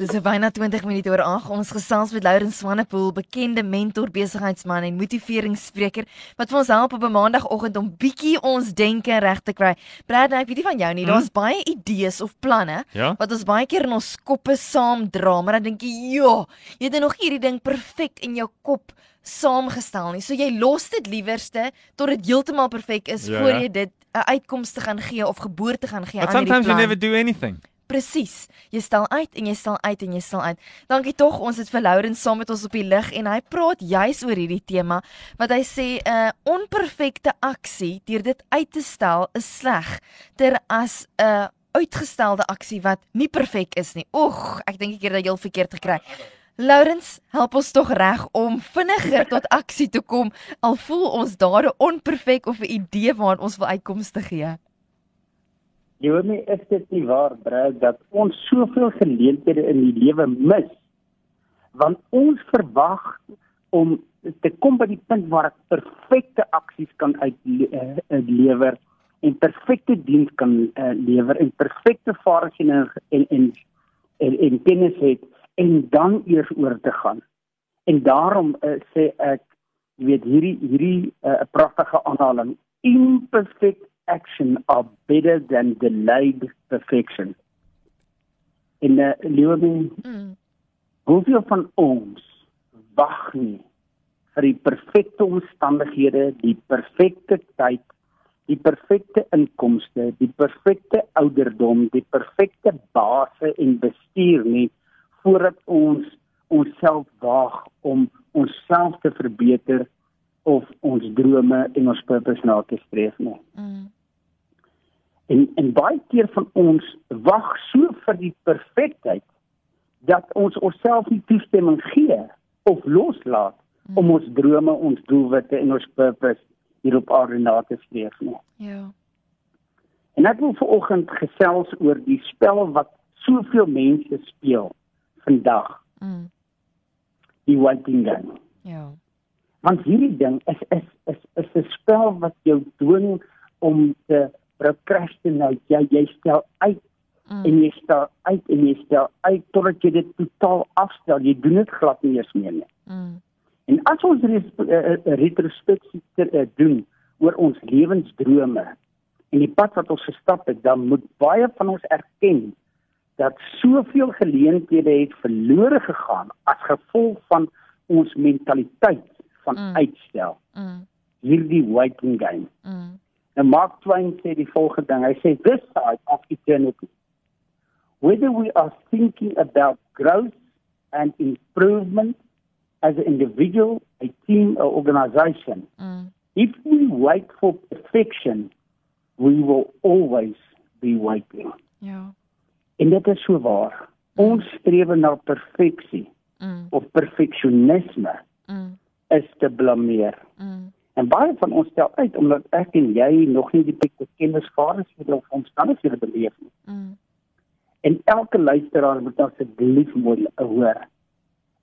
Dis byna 20 minute oor 8. Ons gesels met Lauren Swanepoel, bekende mentor, besigheidsman en motiveringsspreker wat vir ons help op 'n maandagooggend om bietjie ons denke reg te kry. Brad, ek weet nie van jou nie, daar's hmm? baie idees of planne Ja? wat ons baie keer in ons koppe saamdra, maar dan dink jy, "Ja, jy het nog hierdie ding perfek in jou kop saamgestel nie." So jy los dit liewerste tot dit heeltemal perfek is Ja, voor ja. jy dit 'n uitkoms te gaan gee of geboorte gaan gee But aan hierdie sometimes you plan. never do anything. Presies. Jy stel uit en jy stel uit en jy stel uit. Dankie tog, ons het vir Lourens saam met ons op die lig en hy praat juis oor hierdie tema wat hy sê 'n uh, onperfekte aksie deur dit uit te stel is sleg ter as 'n uh, uitgestelde aksie wat nie perfek is nie. Oeg, ek dink ek het dit heel verkeerd gekry. Lourens, help ons tog reg om vinniger tot aksie te kom al voel ons dade onperfek of 'n idee waaraan ons wil uitkomste gee. Joomie, is dit nie waar, Brad, dat ons soveel geleenthede in die lewe mis? Want ons verwag om te kom by die punt waar ek perfekte aksies kan uitlewer en perfekte diens kan uh, lewer en perfekte vaardighede en en en, en kennis het en dan eers oor te gaan. En daarom uh, sê ek jy weet hierdie hierdie 'n uh, pragtige aanhaling imperfect action are better than delayed perfection. In uh, Leonie, Mm. hoeveel van ons wag nie vir die perfekte omstandighede, die perfekte tyd, die perfekte inkomste, die perfekte ouderdom, die perfekte base en bestuur nie voordat ons onsself waag om onsself te verbeter of ons drome en ons purpose na te streef nie. Mm. En en baie keer van ons wag so vir die perfektheid dat ons onsself nie toestemming gee of loslaat om ons drome, ons doelwitte en ons purpose hier op aarde na te streef nie. Ja. En ek wil vanoggend gesels oor die spel wat soveel mense speel vandag, Mm. die waiting game. Ja. Want hierdie ding is is is is 'n spel wat jou dwing om te procrastinate. Jy jy stel uit Mm. en jy stel uit en jy stel uit totdat jy dit totaal afstel. Jy doen dit glad nie eens meer nie. Mm. En as ons res- eh, eh, retrospeksie ter- eh, doen oor ons lewensdrome en die pad wat ons gestap het, dan moet baie van ons erken dat soveel geleenthede het verlore gegaan as gevolg van ons mentaliteit van Mm. uitstel. Mm. Hierdie waiting game. Mm. En Mark Twain sê die volgende ding. Hy sê this side of eternity whether we are thinking about growth and improvement as an individual, a team or organization, Mm. if we wait for perfection, we will always be waiting. Ja. En dit is so waar. Ons streef na perfeksie Mm. of perfeksionisme Mm. is te blameer. Mm. En baie van ons stel uit omdat ek en jy nog nie die tipe kennisvaardighede of omstandighede beleef nie. Mm. En elke luisteraar moet asseblief mooi hoor.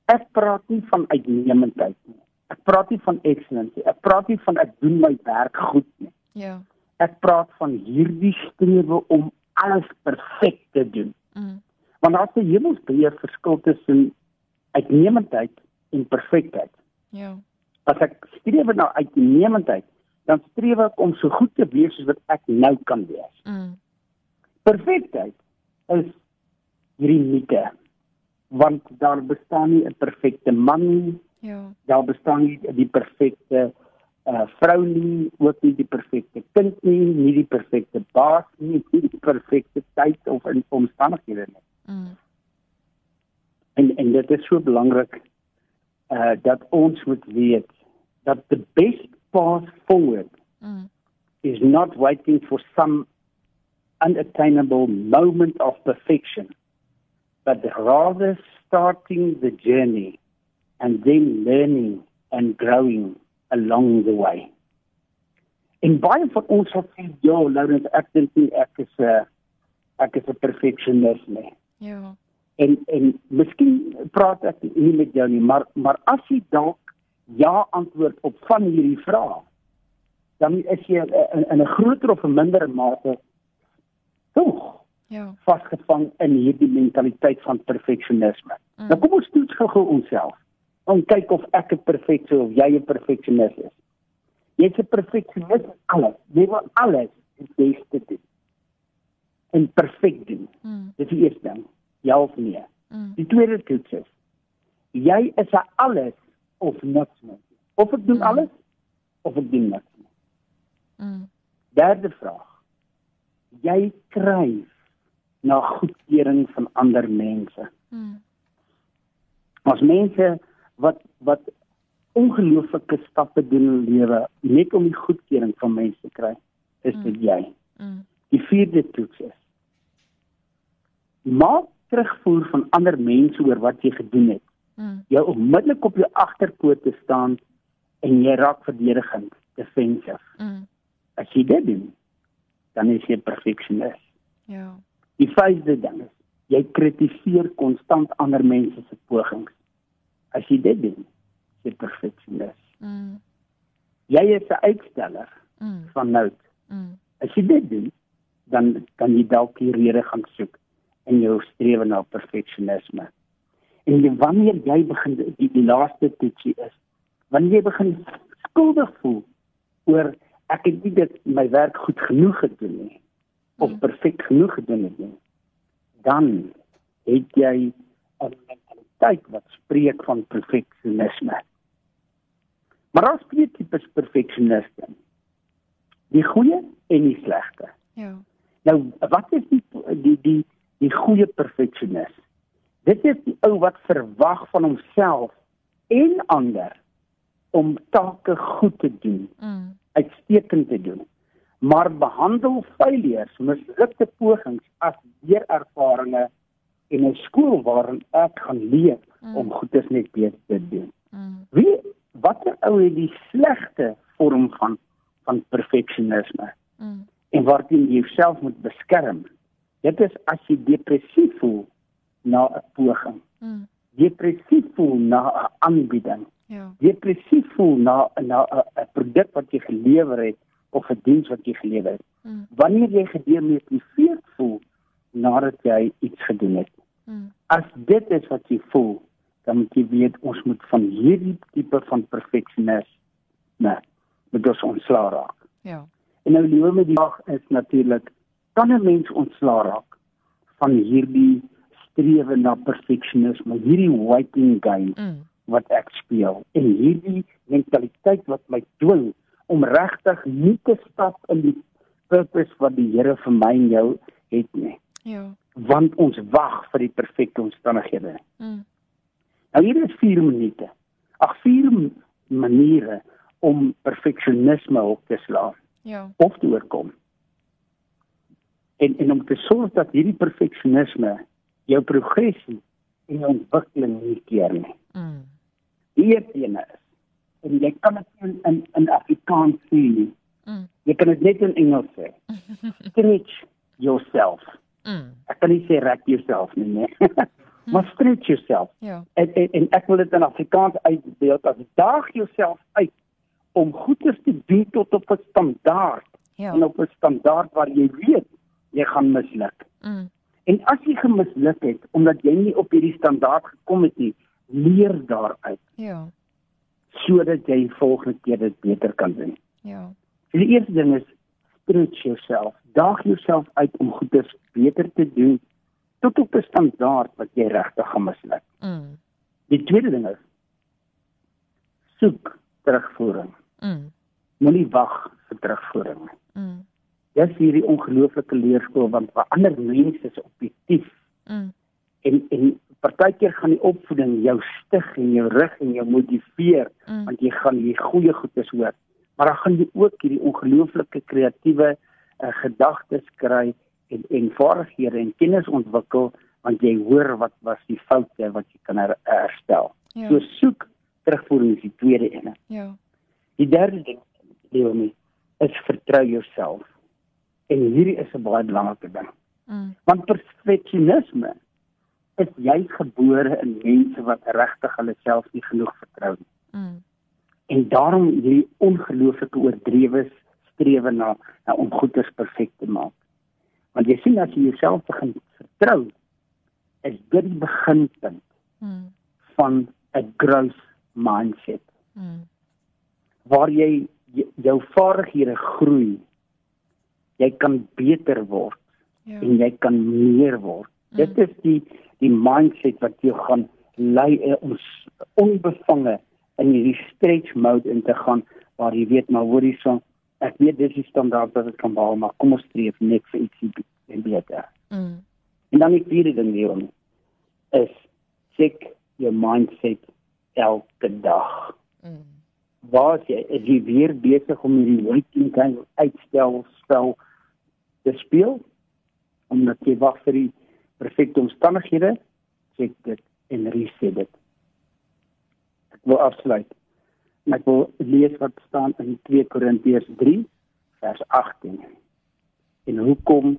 Ek praat nie van uitnemendheid nie. Ek praat nie van excellence nie. Ek praat nie van ek doen my werk goed nie. Ja. Ek praat van hierdie strewe om alles perfek te doen. Mm. Want daar's 'n hemelsbreë verskil tussen uitnemendheid en perfektheid. Ja. As ek streef na uitnemendheid, dan streef ek om so goed te wees soos wat ek nou kan wees. Mm. Perfektheid is hierdie mite. Want daar bestaan nie 'n perfekte man nie, Ja. daar bestaan nie die perfekte uh vrou nie, ook nie die perfekte kind nie, nie die perfekte baas nie, nie die perfekte tyd of omstandighede nie. Mm. En en dit is so belangrik uh dat ons moet weet dat the best path forward Mm. is not waiting for some unattainable moment of perfection, but rather starting the journey and then learning and growing along the way. En baie van ons sal sê, "Ja, Laurens, ek dink nie ek is 'n ek is 'n perfeksionis nie." Ja. En en miskien praat ek nie met jou nie, maar maar as jy dalk ja antwoord op van hierdie vrae, dan is jy in, in 'n groter of 'n minder mate tog Ja. vasgevang in hierdie mentaliteit van perfeksionisme. Mm. Nou kom ons toets gou-gou onsself. Om kyk of ek 'n perfekte of jy 'n perfeksionis is. Jy's 'n perfeksionis in alles. Jy wil alles die beste doen. En perfek doen. Mm. Dis die eerste ding. Ja of nee. Mm. Die tweede toets is jy is 'n alles of niks mens. Of ek doen Mm. alles of ek doen niks. Mm. Derde vraag. Jy kryf na goedkeuring van ander mense. Mm. Ons mense wat wat ongelooflike stappe doen in lewe net om die goedkeuring van mense te kry, is Mm. dit jy. Mm. Die vierde toets is maak terugvoer van ander mense oor wat jy gedoen het. Mm. Jy onmiddellik op jou agterpote staan en jy raak verdedigend, defensive. Mm. As jy dit doen, dan is jy 'n perfeksionis. Ja. Die vyfde ding is jy kritiseer konstant ander mense se pogings. As jy dit doen, is jy perfeksionis. Mm. Jy is 'n uitsteller Mm. van nout. Mm. As jy dit doen, dan kan jy dalk die rede gaan soek in jou strewe na perfeksionisme. En jy, wanneer jy begin die, die laaste toetsie is, wanneer jy begin skuldig voel oor ek het nie dit my werk goed genoeg gedoen nie of Mm. perfek genoeg gedoen het nie, dan het jy 'n mentaliteit wat spreek van perfeksionisme. Maar daar's twee tipes perfeksioniste. Die goeie en die slegte. Ja. Nou, wat is die die die die goeie perfeksionis? Dit is die ou wat verwag van homself en ander om take goed te doen, Mm. uitstekend te doen. Maar behandel failures, mislukte pogings as leerervarings en 'n skool waarin ek gaan leer Mm. om goeders net beter te doen. Mm. Wie watter ou het die slegte vorm van van perfeksionisme? Mm. en waarteen jy jouself moet beskerm. Dit is as jy depressief voel na 'n poging, Mm. depressief voel na 'n aanbieding, Ja. depressief voel na na 'n produk wat jy gelewer het of 'n diens wat jy gelewer het. Mm. Wanneer jy gedemotiveerd voel nadat jy iets gedoen het. Mm. As dit is wat jy voel, dan moet jy weet ons moet van hierdie tipe van perfeksionisme moet ons ontslaa raak. Ja. En nou lewe met die vraag is natuurlik kan 'n mens ontslaa raak van hierdie strewe na perfeksionisme, hierdie waiting game Mm. wat ek speel en hierdie mentaliteit wat my dwing om regtig nie te stap in die purpose wat die Here vir my en jou het nie, Ja. want ons wag vir die perfekte omstandighede. Mm. Nou hier is 4 minute. Ag 4 m- maniere om perfeksionisme op te slaan Ja. of te oorkom. En en om te sorg dat hierdie perfeksionisme jou progressie en jou ontwikkeling nie keer nie. Mm. Een is en jy kan dit in in, in Afrikaans sê nie. Mm. Jy kan dit net in Engels sê. Stretch yourself. Mm. Ek kan nie sê rek yourself nie, nee. maar stretch yourself. Ja. En, en en ek wil dit in Afrikaans uitbeeld as daag jouself uit om goeders te doen tot op 'n standaard Ja. en op 'n standaard waar jy weet jy gaan misluk. Mm. En as jy gemisluk het omdat jy nie op hierdie standaard gekom het nie, leer daaruit Ja. sodat jy volgende keer dit beter kan doen. Ja. So die eerste ding is stretch yourself. Daag jouself uit om goeders beter te doen tot op 'n standaard wat jy regtig gaan misluk. Mm. Die tweede ding is soek terugvoering. Mm. Moenie wag vir terugvoering nie. Mm. Dis hierdie ongelooflike leerskool want vir ander mense is objektief Mm. en en partykeer gaan die opvoeding jou stig en jou rig en jou motiveer Mm. want jy gaan die goeie goedes hoor. Maar dan gaan jy ook hierdie ongelooflike kreatiewe uh, gedagtes kry en en vaardighede en kennis ontwikkel want jy hoor wat was die foute wat jy kan her, herstel. Ja. So soek terugvoering is die tweede een. Ja. Die derde ding, Leonie, is vertrou jouself. En hierdie is 'n baie belangrike ding. Mm. Want perfeksionisme is jy gebore in mense wat regtig hulle self nie genoeg vertrou nie. Mm. En daarom hierdie ongelooflike oordrewe strewe na na om goeders perfek te maak. Want jy sien as jy jouself begin vertrou, is dit die beginpunt Mm. van 'n growth mindset Mm. waar jy jou vaardighede groei. Jy kan beter word Ja. en jy kan meer word. Mm. Dit is die die mindset wat jou gaan lei eh, om s- onbevange in hierdie stretch mode in te gaan waar jy weet maar hoorie so ek weet dis die standaard wat ek kan behaal maar kom ons streef net vir ietsie en beter. Mm. En dan die vierde ding hierom is check jou mindset elke dag. Mm. Waar is jy? Is jy weer besig om hierdie waiting game uitstel spel te speel? Omdat jy wag vir die perfekte omstandighede? Check dit en reset dit. Ek wil afsluit. En ek wil lees wat staan in 2 Korintiërs 3 vers 18. En hoekom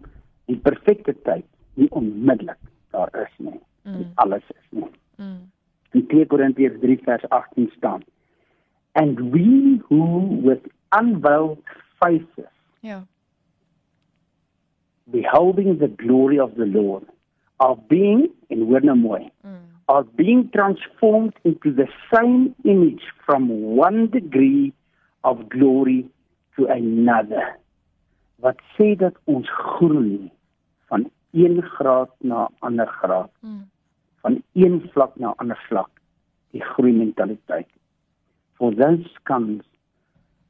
die perfekte tyd nie onmiddellik daar is nie. Mm. Alles is nie. Mm. In 2 Korintiërs 3 vers 18 staan. And we who with unveiled faces Ja. beholding the glory of the Lord are being in hoor nou Mm. are being transformed into the same image from one degree of glory to another. Wat sê dat ons groei van een graad na ander graad, Mm. van een vlak na ander vlak, die groei mentaliteit. For this comes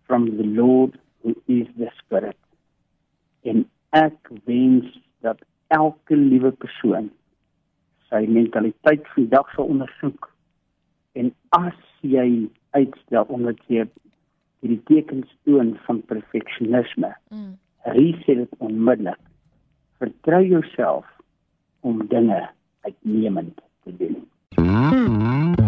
from the Lord who is the Spirit. En ek wens dat elke liewe persoon sy mentaliteit vandag sal ondersoek. En as jy uitstel omdat jy hierdie tekens toon van perfeksionisme, Mm. reset dit onmiddellik. Vertrou jouself om dinge uitnemend te doen.